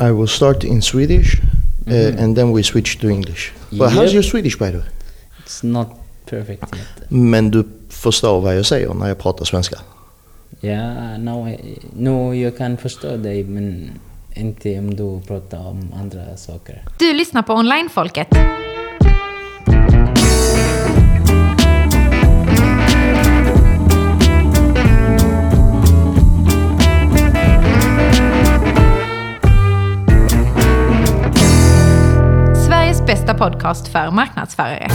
I will start in Swedish uh, Mhm. and then we switch to English. But how's Yep. your Swedish by the way? It's not perfect yet. Men du förstår vad jag säger när jag pratar svenska? Ja, no, I- no, jag kan förstå dig men inte om du pratar om andra saker. Du lyssnar på Onlinefolket. Podcast för marknadsförare.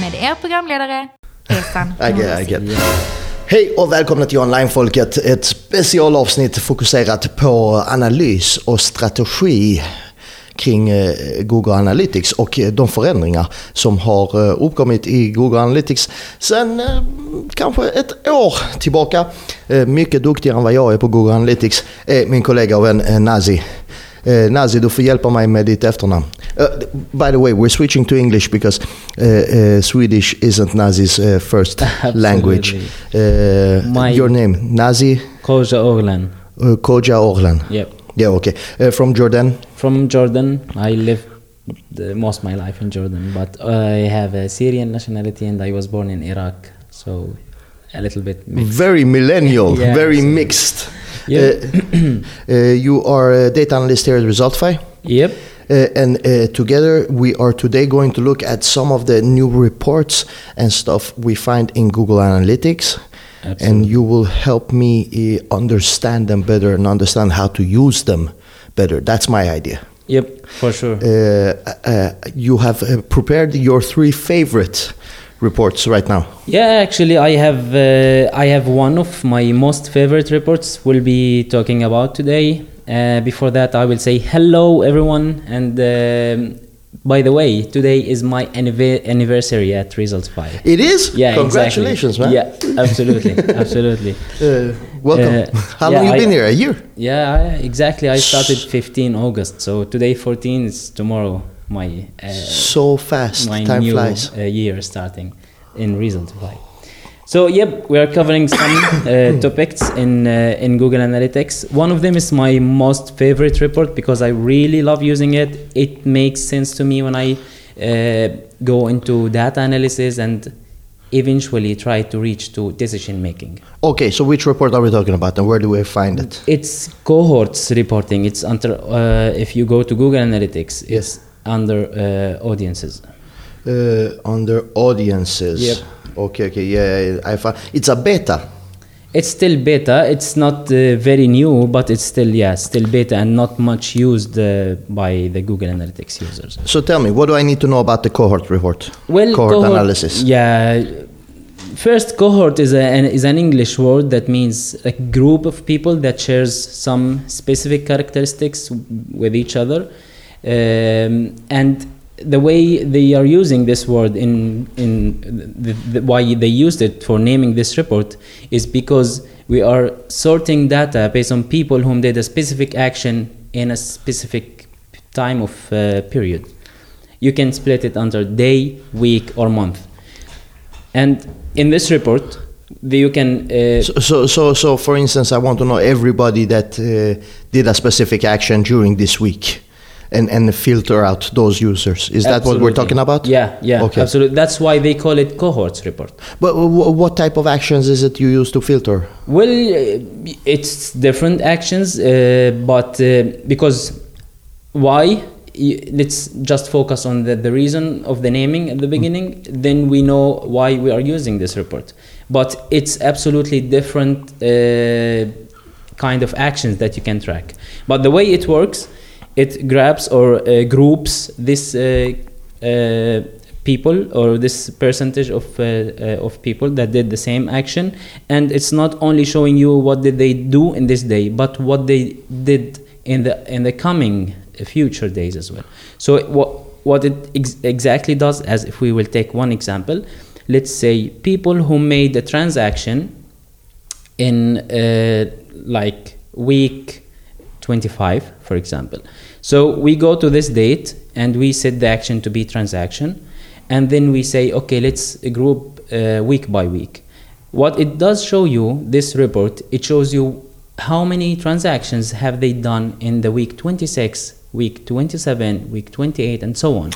Med er programledare, Esan get. Hej och välkomna till Onlinefolket. Ett specialavsnitt fokuserat på analys och strategi kring eh, Google Analytics och eh, de förändringar som har eh, uppkommit i Google Analytics sen kanske ett år tillbaka. Mycket duktigare än vad jag är på Google Analytics är min kollega och vän Nazi. Nazi, du får hjälpa mig med ditt efternamn. Uh, by the way, we're switching to English because uh, uh, Swedish isn't Nazi's uh, first language. Uh, My- your name, Nazi Koja Oglan. uh, Koja Orlan. Yep. Yeah, okay. Uh, from Jordan. From Jordan. I lived the, most of my life in Jordan, but I have a Syrian nationality and I was born in Iraq, so a little bit mixed. Very millennial, Yeah, very so- mixed. Yeah. You are a data analyst here at Resultify. Yep. Uh, and uh, together we are today going to look at some of the new reports and stuff we find in Google Analytics. And you will help me uh, understand them better and understand how to use them better. That's my idea. Yep, for sure. Uh, uh, you have uh, prepared your three favorite reports right now. Yeah, actually, I have uh, I have one of my most favorite reports. We'll be talking about today. Uh, before that, I will say hello, everyone, and um, by the way, today is my annive- anniversary at Result Five. It is? Yeah, Congratulations, exactly. man. Yeah, absolutely, absolutely. Uh, welcome. Uh, how yeah, long you I- been here? A year? Yeah, I, exactly. I started 15 August, so today 14 is tomorrow. My uh, so fast. my Time new flies. uh, year starting in Resultify. So yep, we are covering some uh, topics in uh, in Google Analytics. One of them is my most favorite report because I really love using it. It makes sense to me when I uh, go into data analysis and eventually try to reach to decision making. Okay, so which report are we talking about and where do we find it? It's cohorts reporting. It's under uh, if you go to Google Analytics, it's under uh, audiences. Uh, under audiences. Yep. Okay, okay, yeah, I found it's a beta. It's still beta. It's not uh, very new, but it's still yeah, still beta and not much used uh, by the Google Analytics users. So tell me, what do I need to know about the cohort report? Well, cohort, analysis. Yeah. First, cohort is, a, an, is an English word that means a group of people that shares some specific characteristics with each other, um, and the way they are using this word in in the, the, why they used it for naming this report is because we are sorting data based on people whom did a specific action in a specific time of uh, period. You can split it under day, week, or month. And in this report, you can uh, So, so, so, so, for instance, I want to know everybody that uh, did a specific action during this week, and and filter out those users. Is that what we're talking about? Yeah, yeah, Okay. absolutely. That's why they call it cohorts report. But w- what type of actions is it you use to filter? Well, uh, it's different actions, uh, but uh, because why? Let's just focus on the, the reason of the naming at the beginning. Then we know why we are using this report. But it's absolutely different uh, kind of actions that you can track. But the way it works, it grabs or uh, groups this uh, uh, people or this percentage of uh, of people that did the same action, and it's not only showing you what did they do in this day, but what they did in the in the coming future days as well. So what what it ex- exactly does, as if we will take one example, let's say people who made a transaction in uh, like week 25 for example. So we go to this date and we set the action to be transaction and then we say okay let's group uh, week by week. What it does show you this report it shows you how many transactions have they done in the week 26, week 27, week 28, and so on.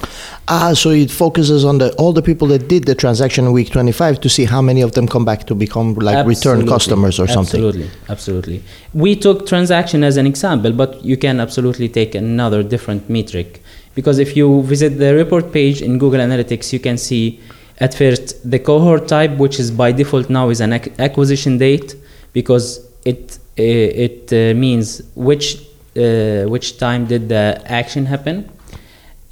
Ah, so it focuses on the all the people that did the transaction in week 25 to see how many of them come back to become like return customers or something. Absolutely, absolutely. We took transaction as an example, but you can absolutely take another different metric because if you visit the report page in Google Analytics, you can see at first the cohort type, which is by default now is an ac- acquisition date because it uh, it uh, means which uh, which time did the action happen,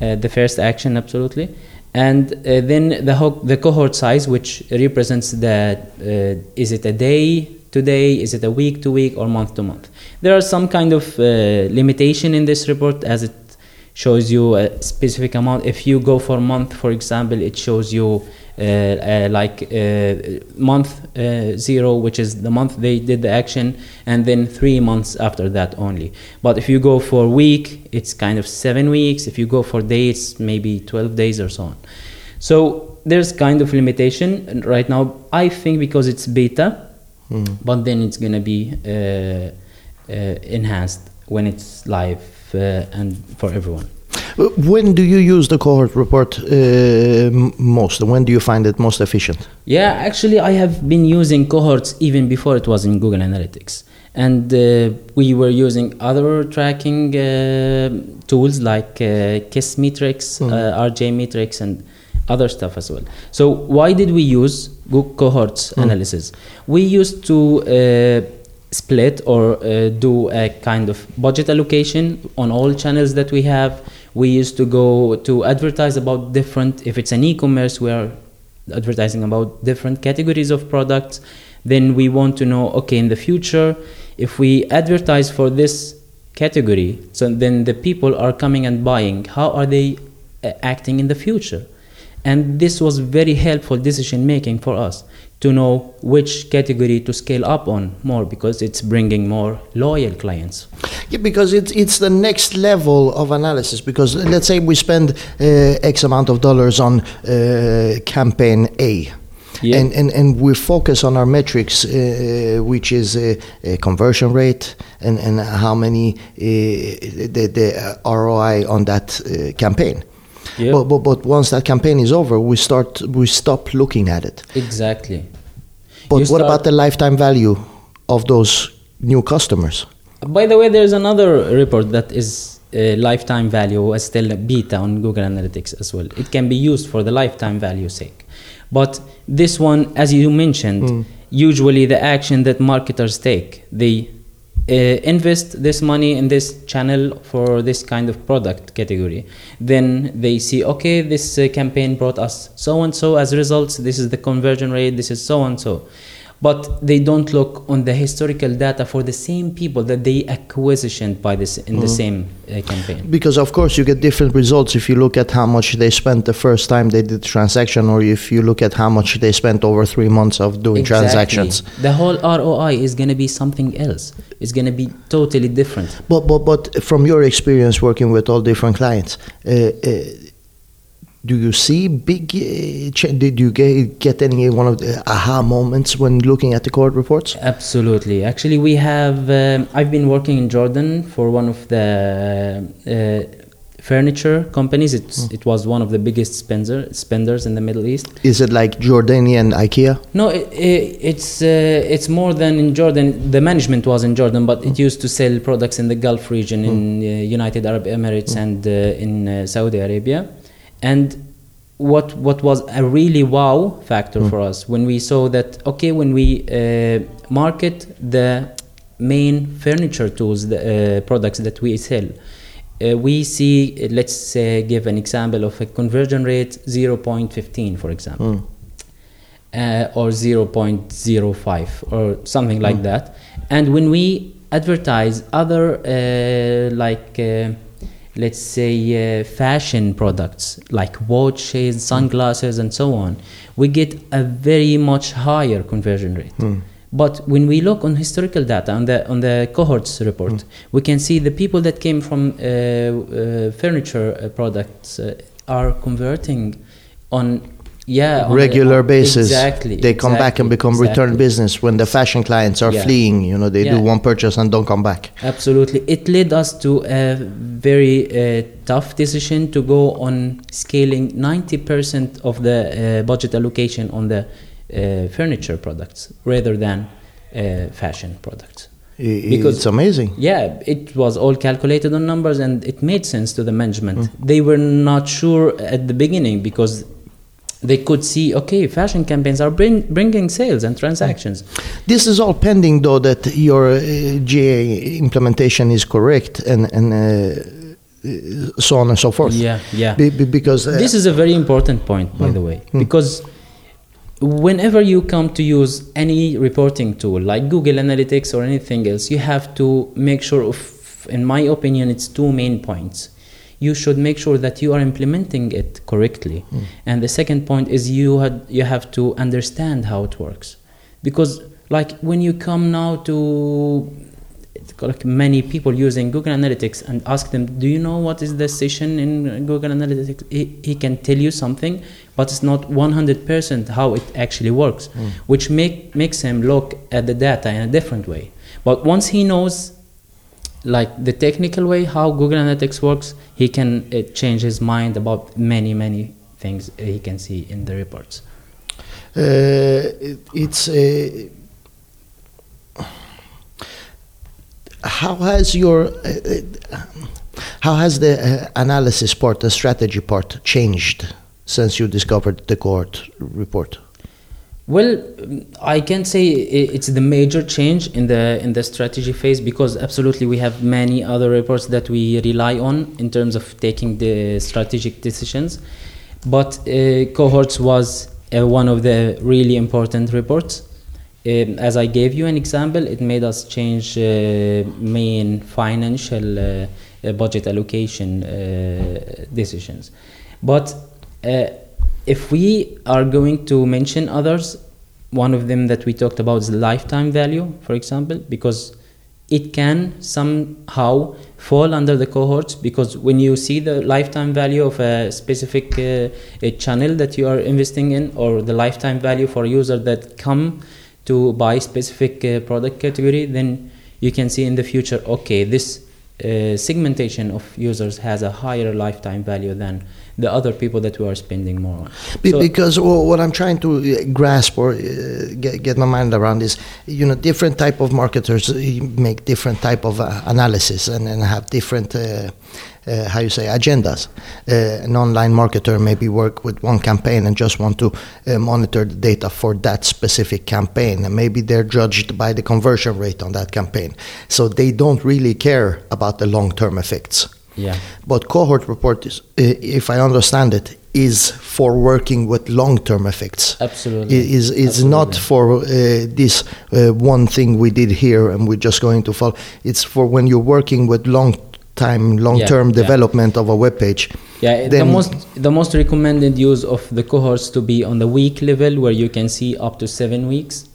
uh, the first action absolutely, and uh, then the ho- the cohort size, which represents the uh, is it a day to day, is it a week to week, or month to month. There are some kind of uh, limitation in this report as it shows you a specific amount. If you go for a month, for example, it shows you like uh, month uh, zero, which is the month they did the action, and then three months after that only. But if you go for a week, it's kind of seven weeks. If you go for days, maybe 12 days or so on. So there's kind of limitation right now. I think because it's beta, but then it's gonna be uh, uh, enhanced when it's live uh, and for everyone. When do you use the cohort report uh, most? When do you find it most efficient? Yeah, actually, I have been using cohorts even before it was in Google Analytics. And uh, we were using other tracking uh, tools like uh, KISS Metrics, uh, RJ Metrics, and other stuff as well. So, why did we use Google cohorts analysis? We used to uh, split or uh, do a kind of budget allocation on all channels that we have. We used to go to advertise about different, if it's an e commerce, we are advertising about different categories of products. Then we want to know, okay, in the future, if we advertise for this category, so then the people are coming and buying, how are they uh, acting in the future? And this was very helpful decision making for us to know which category to scale up on more because it's bringing more loyal clients. Yeah, because it's it's the next level of analysis. Because let's say we spend uh, X amount of dollars on uh, campaign A. Yeah. And, and, and we focus on our metrics, uh, which is uh, uh, conversion rate and, and how many uh, the, the ROI on that uh, campaign. Yeah. But, but, but once that campaign is over, we start we stop looking at it. Exactly. But You what about the lifetime value of those new customers? By the way, there's another report that is uh, lifetime value as still a beta on Google Analytics as well. It can be used for the lifetime value sake. But this one, as you mentioned, usually the action that marketers take, they uh, invest this money in this channel for this kind of product category. Then they see, okay, this uh, campaign brought us so and so as results. This is the conversion rate. This is so and so but they don't look on the historical data for the same people that they acquisitioned by this in the same uh, campaign. Because of course you get different results if you look at how much they spent the first time they did the transaction, or if you look at how much they spent over three months of doing Exactly. transactions. The whole ROI is going to be something else. It's going to be totally different. But but but from your experience working with all different clients, uh, uh, do you see big? Uh, ch- did you get, get any one of the aha moments when looking at the cohort reports? Absolutely. Actually, we have. Um, I've been working in Jordan for one of the uh, furniture companies. It's, It was one of the biggest spender, spenders in the Middle East. Is it like Jordanian IKEA? No, it, it, it's uh, it's more than in Jordan. The management was in Jordan, but it used to sell products in the Gulf region, in uh, United Arab Emirates, and uh, in uh, Saudi Arabia. And what what was a really wow factor for us when we saw that okay, when we uh, market the main furniture tools, the uh, products that we sell. Uh, we see, uh, let's say give an example of a conversion rate 0.15, for example uh, or 0.05 or something like that. And when we advertise other, uh, like, uh, let's say, uh, fashion products like watches, sunglasses, and so on, we get a very much higher conversion rate. But when we look on historical data on the on the cohorts report, we can see the people that came from uh, uh, furniture uh, products uh, are converting on yeah on a- regular basis. exactly They come back and exactly, become return business when the fashion clients are Yeah. fleeing. You know, they do one purchase and don't come back. Absolutely. It led us to a very uh, tough decision to go on scaling 90% of the uh, budget allocation on the uh, furniture products rather than uh, fashion products. Because- it's amazing. Yeah, it was all calculated on numbers and it made sense to the management. They were not sure at the beginning because they could see, okay, fashion campaigns are bring, bringing sales and transactions. This is all pending, though, that your uh, GA implementation is correct and and uh, uh, so on and so forth. Yeah, yeah. Be- be- because uh, this is a very important point by the way because whenever you come to use any reporting tool like google analytics or anything else you have to make sure of in my opinion it's two main points you should make sure that you are implementing it correctly hmm. and the second point is you had you have to understand how it works because like when you come now to like many people using Google Analytics and ask them, "Do you know what is the session in Google Analytics?" He, he can tell you something, but it's not 100% how it actually works, hmm. which make makes him look at the data in a different way. But once he knows, like the technical way how Google Analytics works, he can uh, change his mind about many many things he can see in the reports. uh, it- it's uh, how has your uh, uh, how has the uh, analysis part, the strategy part, changed since you discovered the cohort report? Well, um, I can say it's the major change in the in the strategy phase because absolutely we have many other reports that we rely on in terms of taking the strategic decisions, but uh, cohorts was uh, one of the really important reports. Um, as I gave you an example, it made us change uh, main financial uh, uh, budget allocation uh, decisions. But if we are going to mention others, one of them that we talked about is lifetime value, for example, because it can somehow fall under the cohorts because when you see the lifetime value of a specific uh, a channel that you are investing in or the lifetime value for user that come to buy specific uh, product category then you can see in the future okay this uh, segmentation of users has a higher lifetime value than the other people that we are spending more on Be- So- because wh- what I'm trying to uh, grasp or uh, get, get my mind around is, you know, different type of marketers uh, make different type of uh, analysis and, and have different, uh, uh, how you say, agendas. Uh, an online marketer maybe work with one campaign and just want to uh, monitor the data for that specific campaign, and maybe they're judged by the conversion rate on that campaign, so they don't really care about the long-term effects. Yeah But cohort report is, if I understand it, is for working with long-term effects. absolutely I- Is is not for uh, this uh, one thing we did here and we're just going to follow. It's for when you're working with long time, long-term yeah. development of a web page. Yeah, the most the most recommended use of the cohorts to be on the week level, where you can see up to seven weeks,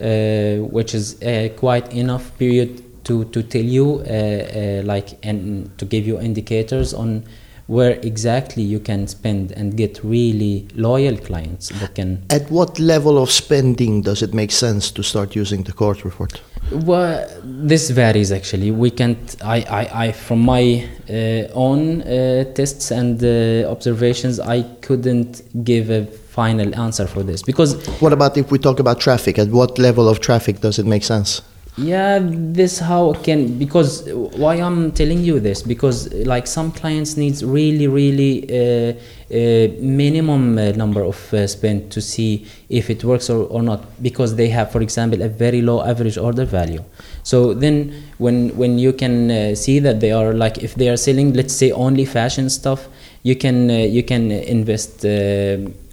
uh, which is quite enough period to to tell you uh, uh, like and to give you indicators on where exactly you can spend and get really loyal clients that can At what level of spending does it make sense to start using the cohort report? Well, this varies actually. We can't. I, I, I from my uh, own uh, tests and uh, observations, I couldn't give a final answer for this because What about if we talk about traffic? At what level of traffic does it make sense? Yeah, this how can because why I'm telling you this because like some clients needs really really uh, uh, minimum uh, number of uh, spend to see if it works or, or not because they have for example a very low average order value. So then when when you can uh, see that they are like if they are selling let's say only fashion stuff you can uh, you can invest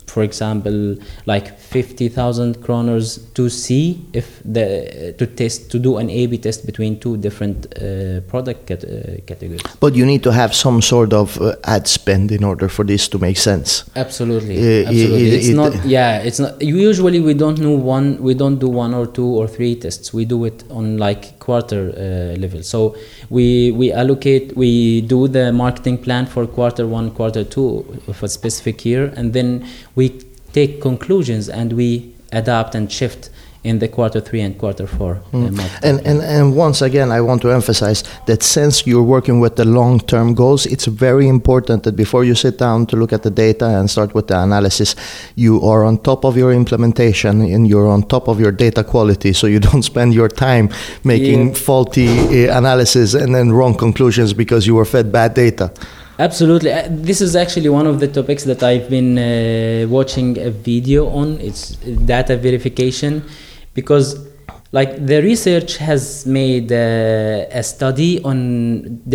for example like 50000 kroners to see if the to test to do an a b test between two different uh, product cat- uh, categories. But you need to have some sort of uh, ad spend in order for this to make sense. absolutely. Uh, absolutely. it- it's it- not yeah it's not usually we don't do one we don't do one or two or three tests. We do it on like quarter uh, level. So we we allocate we do the marketing plan for quarter one quarter two of a specific year and then we take conclusions and we adapt and shift in the quarter three and quarter four. uh, Mm. And, and, and once again, I want to emphasize that since you're working with the long term goals, it's very important that before you sit down to look at the data and start with the analysis, you are on top of your implementation and you're on top of your data quality so you don't spend your time making Yeah. faulty uh, analysis and then wrong conclusions because you were fed bad data. Absolutely. Uh, This is actually one of the topics that I've been uh, watching a video on. It's data verification because like the research has made uh, a study on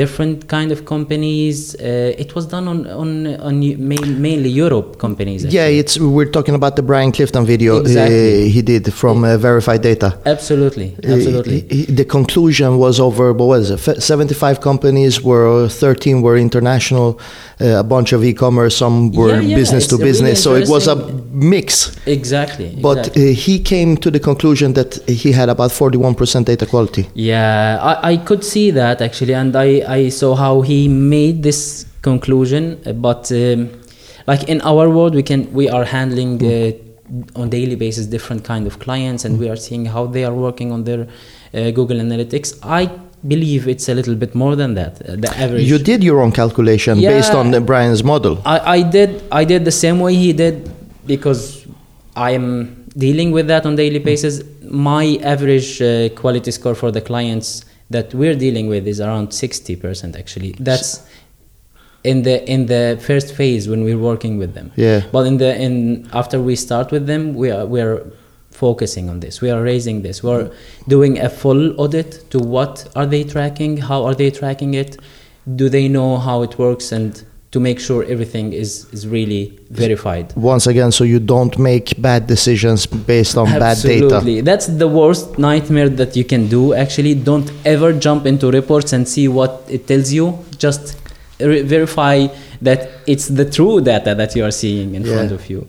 different kind of companies. Uh, it was done on on, on main, mainly Europe companies. Yeah, it's we're talking about the Brian Clifton video uh, Exactly. he did from uh, Verified Data. absolutely, absolutely. he- he- the conclusion was over, what was it? 75 companies were, 13 were international, uh, a bunch of e-commerce, some were Yeah, yeah, business to it's really business. So it was a mix. Exactly. But exactly. uh, he came to the conclusion that he had about 41% data quality. Yeah, I, I could see that actually, and I, I saw how he made this conclusion. uh, But um, like in our world, we can we are handling uh, on daily basis different kind of clients, and we are seeing how they are working on their uh, Google Analytics. I believe it's a little bit more than that. uh, The average. You did your own calculation based on Brian's model. I, I did I did the same way he did because I am dealing with that on daily basis. My average uh, quality score for the clients that we're dealing with is around sixty percent. Actually, that's in the in the first phase when we're working with them. Yeah. But in the in after we start with them, we are we are focusing on this. We are raising this. We're doing a full audit to what are they tracking, how are they tracking it, do they know how it works, and to make sure everything is is really verified. Once again, so you don't make bad decisions based on bad data. Absolutely. That's the worst nightmare that you can do. Actually, don't ever jump into reports and see what it tells you. Just verify that it's the true data that you are seeing in Yeah. front of you.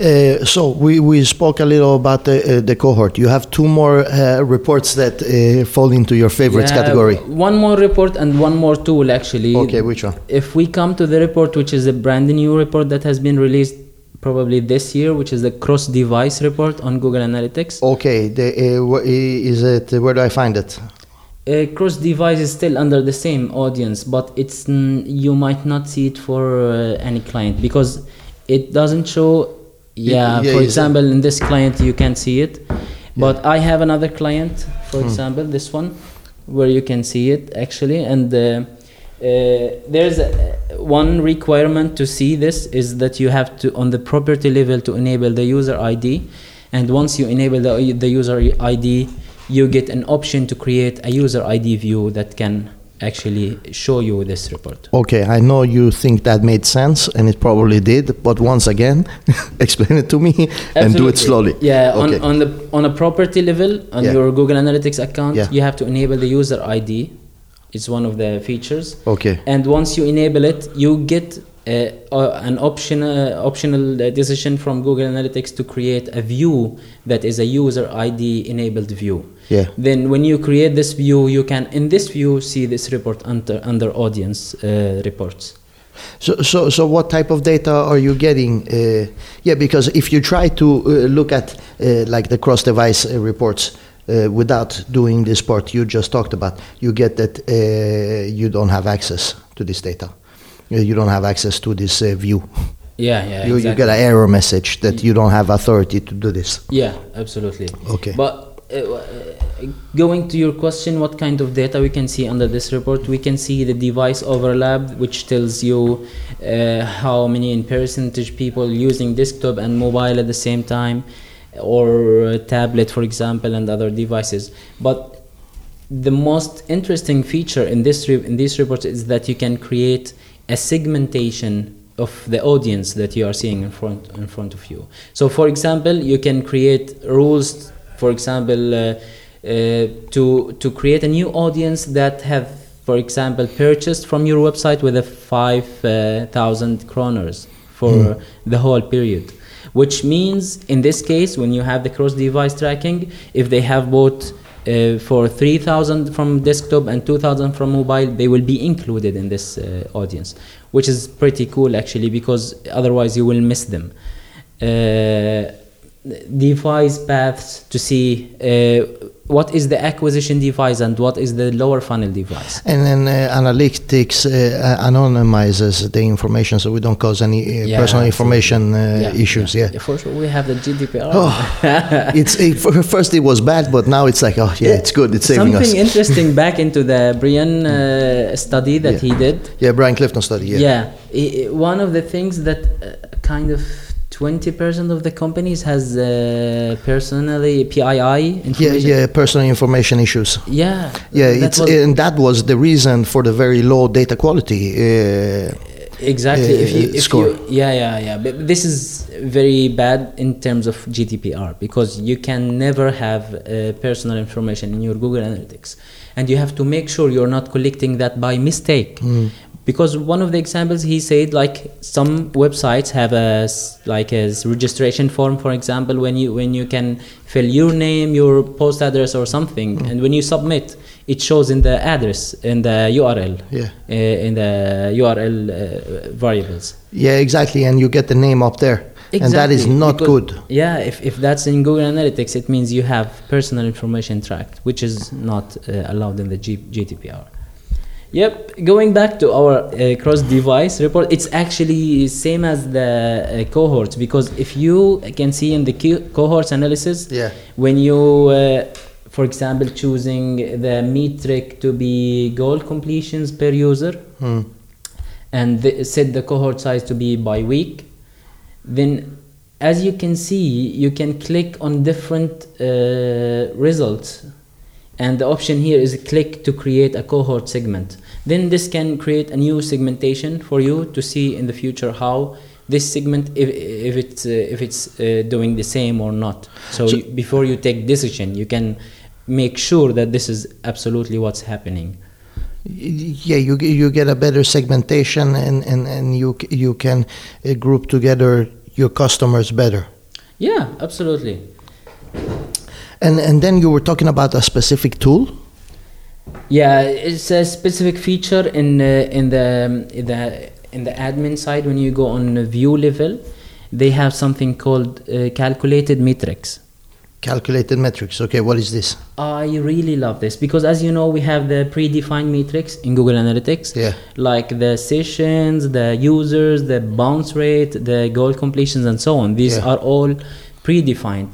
Uh, so we, we spoke a little about the, uh, the cohort. You have two more uh, reports that uh, fall into your favorites category. One more report and one more tool actually. Okay, which one? If we come to the report, which is a brand new report that has been released probably this year, which is the cross device report on Google Analytics. Okay, the, uh, is it where do I find it? Uh, cross device is still under the same audience, but it's you might not see it for uh, any client because it doesn't show. Yeah, yeah, for example, in this client you can see it, but I have another client, Hmm. for example, this one, where you can see it actually, and. Uh, uh, there's a, one requirement to see this is that you have to on the property level to enable the user ID, and once you enable the, the user ID, you get an option to create a user ID view that can actually show you this report. Okay, I know you think that made sense, and it probably did. But once again, explain it to me and do it slowly. Yeah, Okay. on, on the on a property level on Yeah. your Google Analytics account, Yeah. you have to enable the user ID. It's one of the features. Okay. And once you enable it, you get uh, an option, uh, optional decision from Google Analytics to create a view that is a user ID enabled view. Yeah. Then when you create this view, you can in this view see this report under under audience uh, reports. So, so, so what type of data are you getting? Uh, yeah, because if you try to uh, look at uh, like the cross-device uh, reports uh, without doing this part you just talked about, you get that uh, you don't have access to this data. You don't have access to this uh, view. Yeah, yeah. You, you get an error message that you don't have authority to do this. Yeah, absolutely. Okay. But uh, uh, going to your question, what kind of data we can see under this report? We can see the device overlap, which tells you uh, how many in percentage people using desktop and mobile at the same time, or tablet, for example, and other devices. But the most interesting feature in this re- in this report is that you can create a segmentation of the audience that you are seeing in front in front of you. So, for example, you can create rules. For example, uh, uh, to to create a new audience that have, for example, purchased from your website with a five thousand kroners for the whole period. Which means, in this case, when you have the cross-device tracking, if they have bought uh, for 3000 from desktop and 2000 from mobile they will be included in this uh, audience which is pretty cool actually because otherwise you will miss them. Uh, device paths to see uh, what is the acquisition device and what is the lower funnel device. And then uh, analytics uh, anonymizes the information so we don't cause any uh, Yeah, personal absolutely. information uh, issues. Yeah. For sure, we have the GDPR. Oh, it's it, for- first it was bad, but now it's like oh yeah, it's good. It's saving us. Something us. interesting back into the Brian uh, study that Yeah. he did. yeah, Brian Clifton study. Yeah. Yeah, one of the things that uh, kind of 20% of the companies has uh, personally PII Yeah, information. yeah, personal information issues. Yeah. Yeah, that it's and that was the reason for the very low data quality. Uh, exactly. if you, uh, if score. you, yeah, yeah, yeah. But this is very bad in terms of GDPR because you can never have uh, personal information in your Google Analytics, and you have to make sure you're not collecting that by mistake. mm, because one of the examples he said like some websites have a like a registration form for example when you when you can fill your name your post address or something. Mm. and when you submit it shows in the address in the url yeah, uh, in the url uh, variables. Yeah, exactly, and you get the name up there, and that is not because- good. yeah if, if that's in google analytics it means you have personal information tracked which is not uh, allowed in the G- gdpr Yep, going back to our uh, cross-device report, it's actually same as the uh, cohorts because if you can see in the co- cohorts analysis, Yeah. when you, uh, for example, choosing the metric to be goal completions per user Hmm. and the, set the cohort size to be by week, then as you can see, you can click on different uh, results and the option here is click to create a cohort segment. Then this can create a new segmentation for you to see in the future how this segment if, if it's uh, if it's uh, doing the same or not. So, So- you, before you take decision you can make sure that this is absolutely what's happening. Yeah, you you get a better segmentation, and and and you you can uh, group together your customers better. yeah absolutely And and then you were talking about a specific tool. Yeah, it's a specific feature in uh, in the um, in the in the admin side when you go on the view level, they have something called uh, calculated metrics. Calculated metrics. Okay, what is this? I really love this because as you know we have the predefined metrics in Google Analytics Yeah. like the sessions, the users, the bounce rate, the goal completions and so on. These Yeah. are all predefined.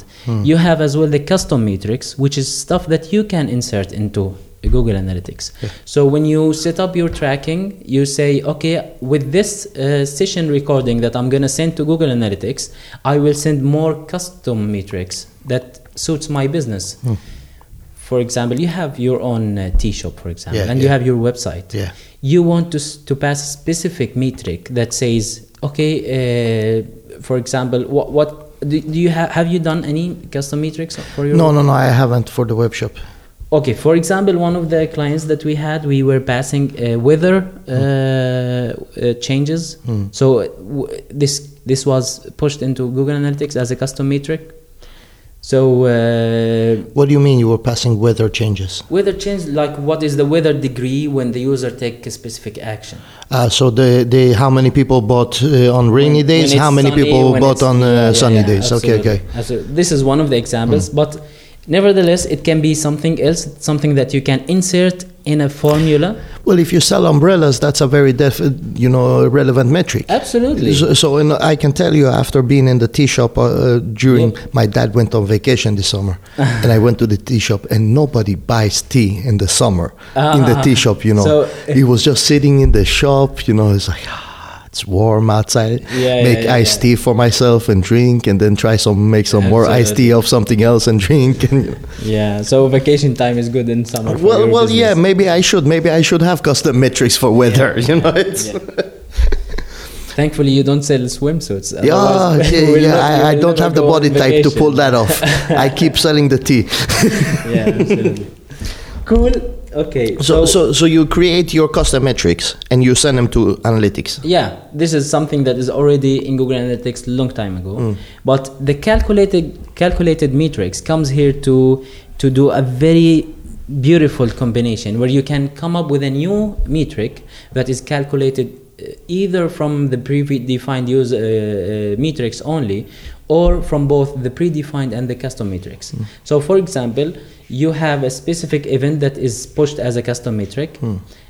You have as well the custom metrics which is stuff that you can insert into Google Analytics. So when you set up your tracking, you say, okay, with this uh, session recording that I'm gonna send to Google Analytics, I will send more custom metrics that suits my business. For example, you have your own uh, tea shop, for example, Yeah, and you have your website. Yeah. You want to to pass a specific metric that says, okay, uh, for example, what what do, do you have? Have you done any custom metrics for your? No, no, no. I haven't for the web shop. Okay, for example, one of the clients that we had, we were passing uh, weather uh, uh, changes. Hmm. So uh, w- this this was pushed into Google Analytics as a custom metric. So uh, What do you mean you were passing weather changes? weather change, like what is the weather degree when the user take a specific action? Uh, so the, the how many people bought uh, on rainy When- days? when How many sunny, people bought on uh, yeah, sunny yeah, days? Okay, absolutely. okay. Absolutely. This is one of the examples, but nevertheless, it can be something else, something that you can insert in a formula. Well, if you sell umbrellas, that's a very def- you know relevant metric. Absolutely. So, so in, I can tell you, after being in the tea shop uh, during Yep. my dad went on vacation this summer, and I went to the tea shop, and nobody buys tea in the summer in the Ah. tea shop. You know, So- he was just sitting in the shop. You know, it's like. It's warm outside. Yeah, make yeah, yeah, iced tea for myself and drink, and then try some make some more iced tea of something else and drink. And, Yeah, so vacation time is good in summer. well, well, yeah. Maybe I should. Maybe I should have custom metrics for weather. You know. Thankfully, you don't sell swimsuits. Yeah, yeah, yeah. not- I, I don't have the body type to pull that off. I keep selling the tea. yeah, absolutely. cool. Okay. So, so, so you create your custom metrics and you send them to analytics. yeah, this is something that is already in Google Analytics long time ago. Mm. But the calculated calculated metrics comes here to to do a very beautiful combination where you can come up with a new metric that is calculated uh, either from the predefined use uh, uh, metrics only or from both the predefined and the custom metrics. So, for example, you have a specific event that is pushed as a custom metric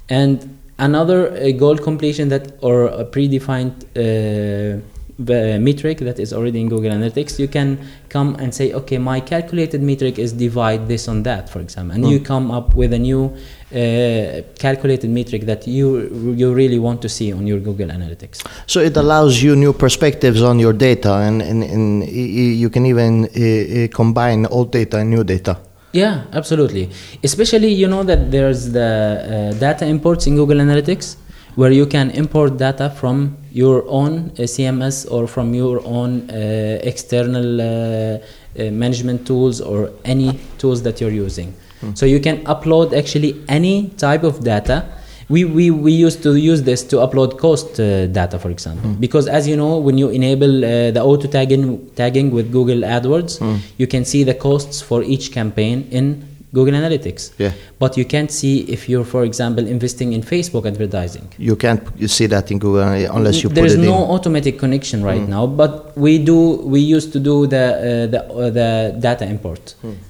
and another goal completion that or a predefined uh, metric that is already in Google Analytics, you can come and say, okay, my calculated metric is divide this on that, for example, and you come up with a new uh, calculated metric that you you really want to see on your Google Analytics. So it allows you new perspectives on your data, and, and, and you can even uh, uh, combine old data and new data. Yeah, absolutely. Especially, you know that there's the uh, data imports in Google Analytics where you can import data from your own uh, CMS or from your own uh, external uh, uh, management tools or any tools that you're using. So you can upload actually any type of data. We, we, we used to use this to upload cost uh, data, for example, because as you know, when you enable uh, the auto tagging, tagging with Google AdWords, you can see the costs for each campaign in Google Analytics. Yeah. But you can't see if you're, for example, investing in Facebook advertising. You can't you see that in Google unless you There's put it no in. automatic connection right now, but we do. We used to do the uh, the uh, the data import,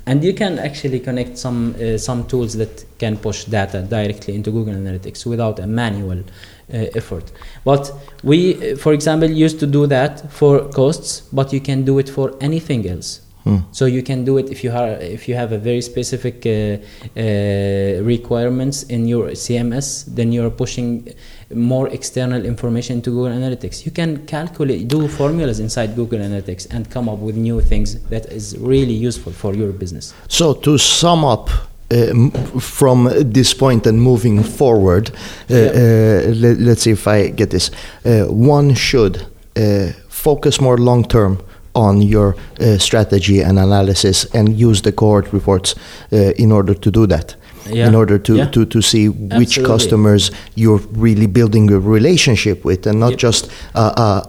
and you can actually connect some uh, some tools that can push data directly into Google Analytics without a manual uh, effort. But we, uh, for example, used to do that for costs, but you can do it for anything else. So you can do it if you have if you have a very specific uh, uh, requirements in your CMS, then you're pushing more external information to Google Analytics. You can calculate, do formulas inside Google Analytics, and come up with new things that is really useful for your business. So to sum up. Uh, m- from this point and moving forward, uh, uh, let, let's see if I get this. Uh, one should uh, focus more long term on your uh, strategy and analysis and use the cohort reports uh, in order to do that. Yeah. In order to, Yeah. to, to see which Absolutely. customers you're really building a relationship with and not Yep. just a, a,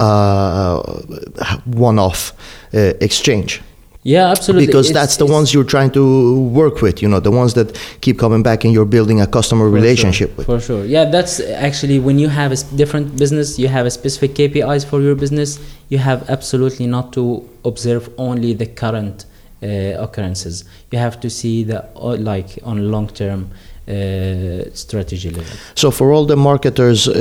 a one off uh, exchange Yeah, absolutely. because It's- that's the ones you're trying to work with you know the ones that keep coming back and you're building a customer relationship sure, with For sure. Yeah, that's actually when you have a different business, you have a specific KPIs for your business, you have absolutely not to observe only the current uh, occurrences. You have to see the uh, like on long term uh, strategy level. so for all the marketers uh,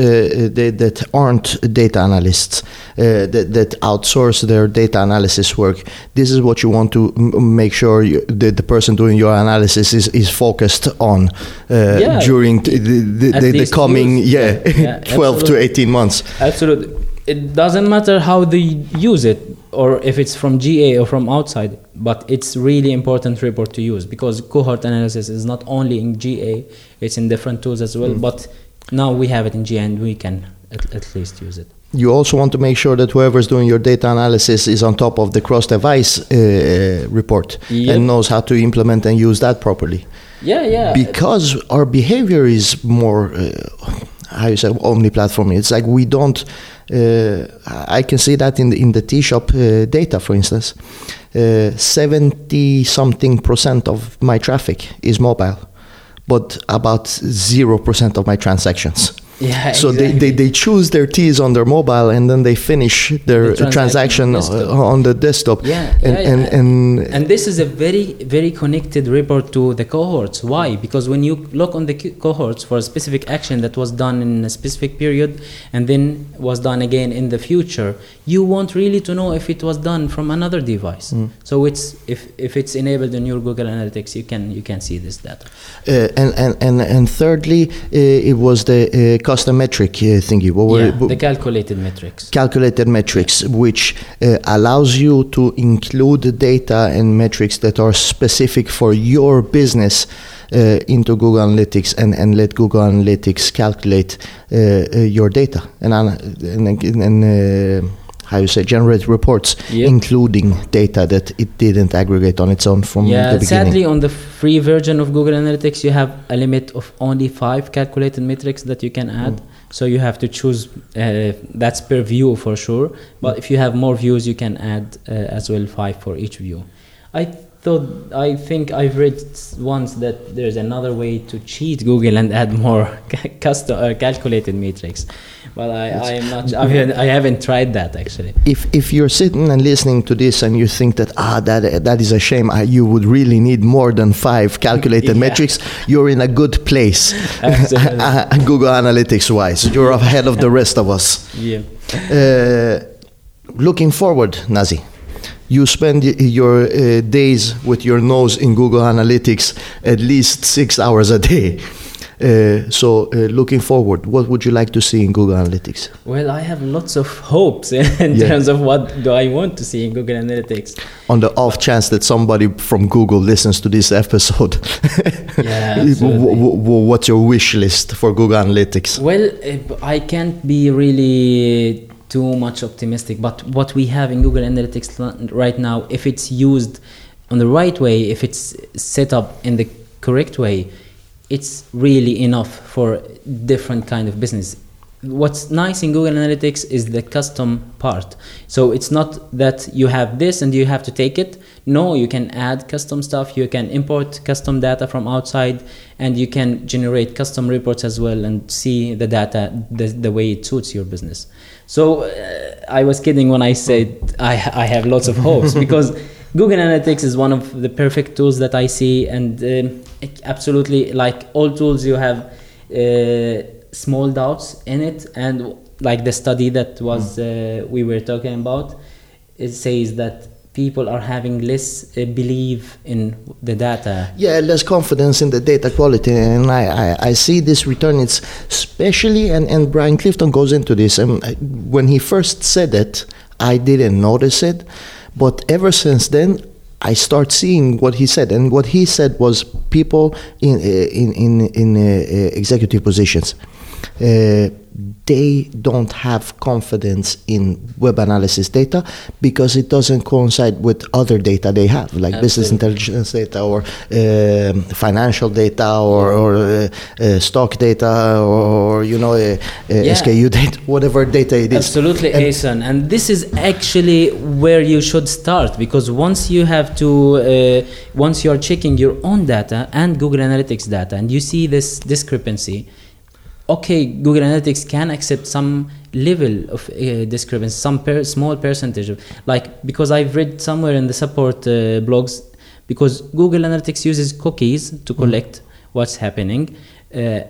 that, that aren't data analysts uh, that, that outsource their data analysis work this is what you want to m- make sure you, that the person doing your analysis is, is focused on uh, Yeah. during t- the, the, the, the coming yeah, yeah, yeah, 12 to 18 months Absolutely. It doesn't matter how they use it or if it's from GA or from outside, but it's really important report to use because cohort analysis is not only in GA, it's in different tools as well. But now we have it in GA and we can at, at least use it. You also want to make sure that whoever's doing your data analysis is on top of the cross-device uh, report Yep. and knows how to implement and use that properly. Yeah, yeah. Because our behavior is more, uh, how you say, omni-platform. It's like we don't. Uh, I can see that in the, in the tea shop uh, data, for instance. Seventy something percent of my traffic is mobile, but about zero percent of my transactions. Yeah, So they, they, they choose their teas on their mobile and then they finish their The transaction, transaction on on the desktop. Yeah, and, yeah, and, yeah. and, and this is a very very connected report to the cohorts. Why? Because when you look on the cohorts for a specific action that was done in a specific period and then was done again in the future you want really to know if it was done from another device. So it's if if it's enabled in your google analytics you can you can see this data. Uh, and, and, and, and thirdly, uh, it was the uh, custom metric uh, thingy. What were yeah, the calculated metrics. Calculated metrics, which uh, allows you to include data and metrics that are specific for your business uh, into Google Analytics and, and let Google Analytics calculate your data. And and, and uh, how you say generate reports, Yep. including data that it didn't aggregate on its own from yeah the beginning. sadly on the free version of google analytics you have a limit of only five calculated metrics that you can add. So you have to choose uh, that's per view for sure. But if you have more views you can add uh, as well five for each view. I thought I think I've read once that there's another way to cheat Google and add more custom uh, calculated metrics, but I, I am not. I haven't, I haven't tried that actually. If if you're sitting and listening to this and you think that ah that that is a shame, uh, you would really need more than five calculated Yeah. metrics. You're in a good place, uh, Google Analytics wise. You're ahead of the rest of us. Yeah. Uh, looking forward, Nazi, you spend your uh, days with your nose in Google Analytics at least six hours a day. Uh, so, uh, looking forward, what would you like to see in Google Analytics? Well, I have lots of hopes in Yeah. terms of what do I want to see in Google Analytics. On the off chance that somebody from Google listens to this episode, Yeah, what's your wish list for Google Analytics? Well, eh, I can't be really too much optimistic, but what we have in Google Analytics right now, if it's used on the right way, if it's set up in the correct way, it's really enough for different kind of business. What's nice in Google Analytics is the custom part. So it's not that you have this and you have to take it. No, you can add custom stuff, you can import custom data from outside, and you can generate custom reports as well and see the data the, the way it suits your business. So uh, I was kidding when I said I, I have lots of hopes because Google Analytics is one of the perfect tools that I see, and um, absolutely like all tools, you have uh, small doubts in it, and like the study that was uh, we were talking about, it says that people are having less uh, belief in the data. Yeah, less confidence in the data quality, and I, I, I see this return. It's especially, and, and Brian Clifton goes into this. And I- when he first said it, I didn't notice it, but ever since then, I start seeing what he said, and what he said was people in uh, in in in uh, uh, executive positions. Uh, they don't have confidence in web analysis data because it doesn't coincide with other data they have, like business intelligence data or um, financial data or, or uh, uh, stock data or, you know uh, uh, Yeah. SKU data, whatever data it is. Absolutely, And- Ehsan. And this is actually where you should start because once you have to, uh, once you are checking your own data and Google Analytics data, and you see this discrepancy, okay, Google Analytics can accept some level of uh, discrepancy, some per- small percentage of, like, because I've read somewhere in the support uh, blogs, because Google Analytics uses cookies to collect what's happening, uh,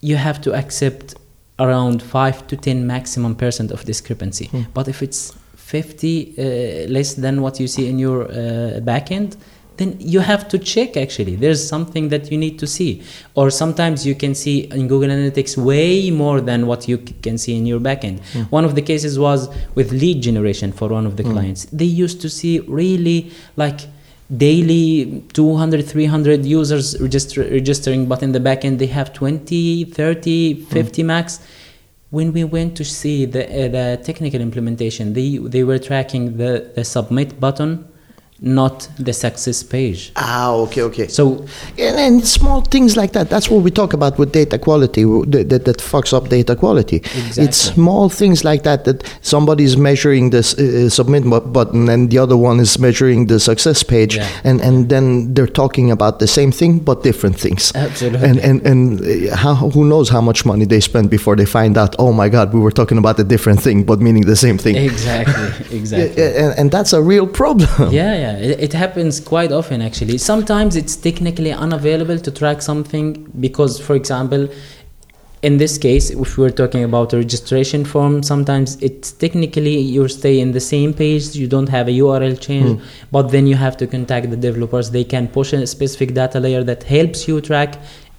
you have to accept around 5 to 10 maximum percent of discrepancy. But if it's 50 uh, less than what you see in your uh, backend, then you have to check actually. There's something that you need to see. Or sometimes you can see in Google Analytics way more than what you can see in your backend. Hmm. One of the cases was with lead generation for one of the hmm. clients. They used to see really like daily 200 300 users register, registering but in the backend they have 20 30 hmm. 50 max when we went to see the, uh, the technical implementation they, they were tracking the, the submit button not the success page Ah, okay, okay. so And, and small things like that. That's what we talk about with data quality that, that, that fucks up data quality. Exactly. It's small things like that that somebody is measuring this uh, submit button and the other one is measuring the success page, Yeah. and, and then they're talking about the same thing but different things. Absolutely. And and and uh, how, who knows how much money they spend before they find out? Oh my God, we were talking about a different thing but meaning the same thing. exactly exactly and, and that's a real problem. yeah yeah it, it happens quite often actually. Sometimes it's technically unavailable to track something because for example in this case if we're talking about a registration form sometimes it's technically you stay in the same page you don't have a url change hmm. but then you have to contact the developers. They can push a specific data layer that helps you track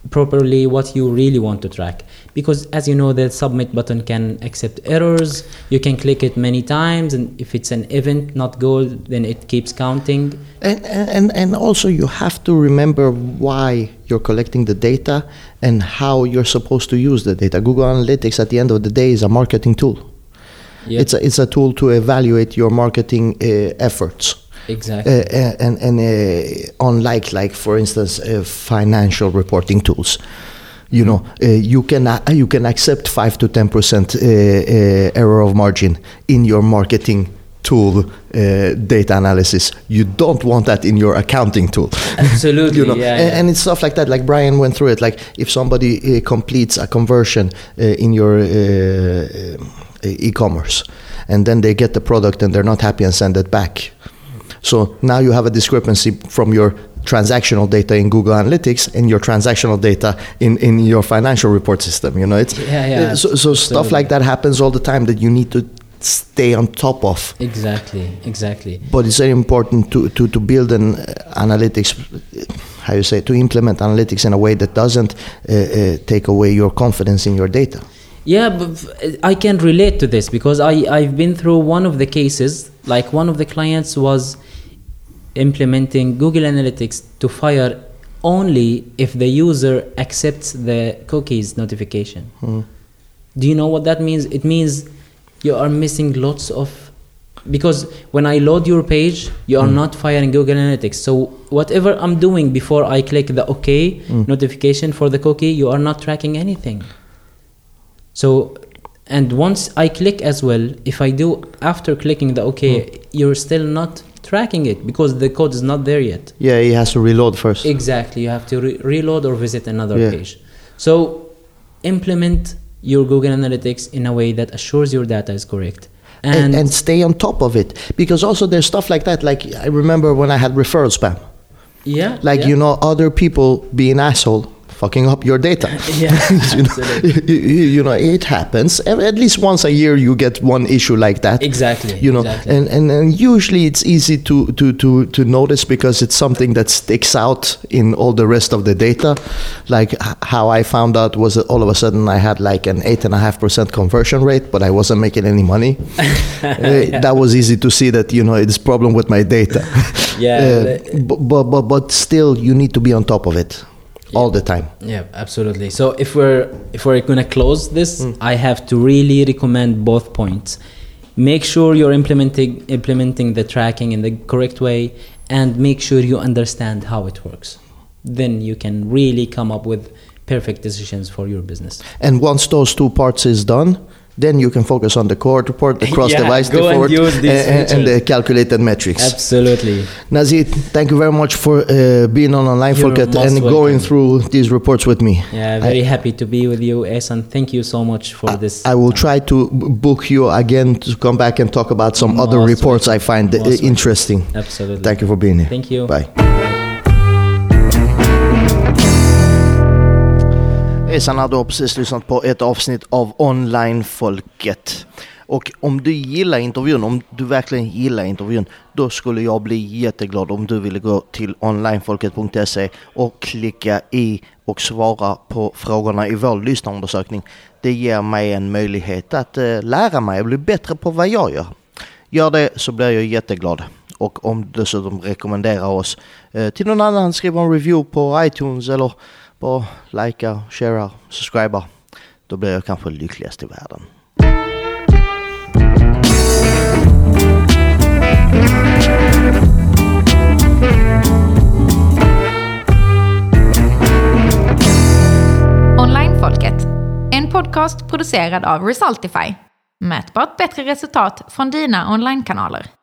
properly what you really want to track because as you know the submit button can accept errors you can click it many times and if it's an event not goal then it keeps counting And, and, and also, you have to remember why you're collecting the data and how you're supposed to use the data. Google Analytics, at the end of the day, is a marketing tool. Yeah. It's, a, it's a tool to evaluate your marketing uh, efforts. Exactly Uh, and and uh, unlike, like for instance, uh, financial reporting tools, you know, uh, you can uh, you can accept five to ten percent uh, uh, error of margin in your marketing tool uh, data analysis. You don't want that in your accounting tool. Absolutely, you know, yeah, and, yeah. and it's stuff like that. Like Brian went through it. Like if somebody uh, completes a conversion uh, in your uh, uh, e-commerce, and then they get the product and they're not happy and send it back. So now you have a discrepancy from your transactional data in Google Analytics and your transactional data in, in your financial report system. You know, it's Yeah, yeah, uh, so, so stuff like that happens all the time that you need to stay on top of. Exactly, exactly. But it's very important to, to, to build an uh, analytics, uh, how you say, to implement analytics in a way that doesn't uh, uh, take away your confidence in your data. Yeah, but I can relate to this because I, I've been through one of the cases, like one of the clients was implementing Google Analytics to fire only if the user accepts the cookies notification. Hmm. Do you know what that means? It means you are missing lots of because when I load your page, you are hmm. not firing Google Analytics. So whatever I'm doing before I click the OK hmm. notification for the cookie, you are not tracking anything. So, and once I click as well, if I do after clicking the OK, you're still not tracking it because the code is not there yet. Yeah, he has to reload first. Exactly, you have to re- reload or visit another Yeah. page. So, implement your Google Analytics in a way that assures your data is correct. and, And, and stay on top of it because also there's stuff like that like i remember when i had referral spam yeah, like yeah. you know other people being asshole fucking up your data. Yeah, you, know, you, you- know it happens. At least once a year you get one issue like that. Exactly, you know exactly. and, and and usually it's easy to to to to notice because it's something that sticks out in all the rest of the data. Like how i found out was that all of a sudden i had like an eight and a half percent conversion rate but i wasn't making any money. Uh, that was easy to see that you know it's problem with my data. Yeah, Uh, but, but but but still you need to be on top of it all the time Yeah, absolutely. So if we're if we're gonna close this, Hmm. I have to really recommend both points. Make sure you're implementing implementing the tracking in the correct way, and make sure you understand how it works. Then you can really come up with perfect decisions for your business. And once those two parts is done, then you can focus on the cohort report, the cross Yeah, device go and report, and, and the calculated metrics. Absolutely. Nazit, thank you very much for uh, being on Online You're and going welcome. through these reports with me. Yeah, very happy to be with you, Ehsan. Thank you so much for this. I will try to book you again to come back and talk about some other Most reports I find Most welcome. interesting. Absolutely. Thank you for being here. Thank you. Bye. Hejsan, du har precis lyssnat på ett avsnitt av Online-folket. Och om du gillar intervjun, om du verkligen gillar intervjun, då skulle jag bli jätteglad om du ville gå till onlinefolket.se och klicka i och svara på frågorna i vår lyssnarundersökning. Det ger mig en möjlighet att eh, lära mig och bli bättre på vad jag gör. Gör det så blir jag jätteglad. Och om du dessutom rekommenderar oss eh, till någon annan, skriver en review på iTunes eller bara likea, sharea, subscriba. Då blir jag kanske lyckligast i världen. Onlinefolket. En podcast producerad av Resultify. Mätbart bättre resultat från dina onlinekanaler.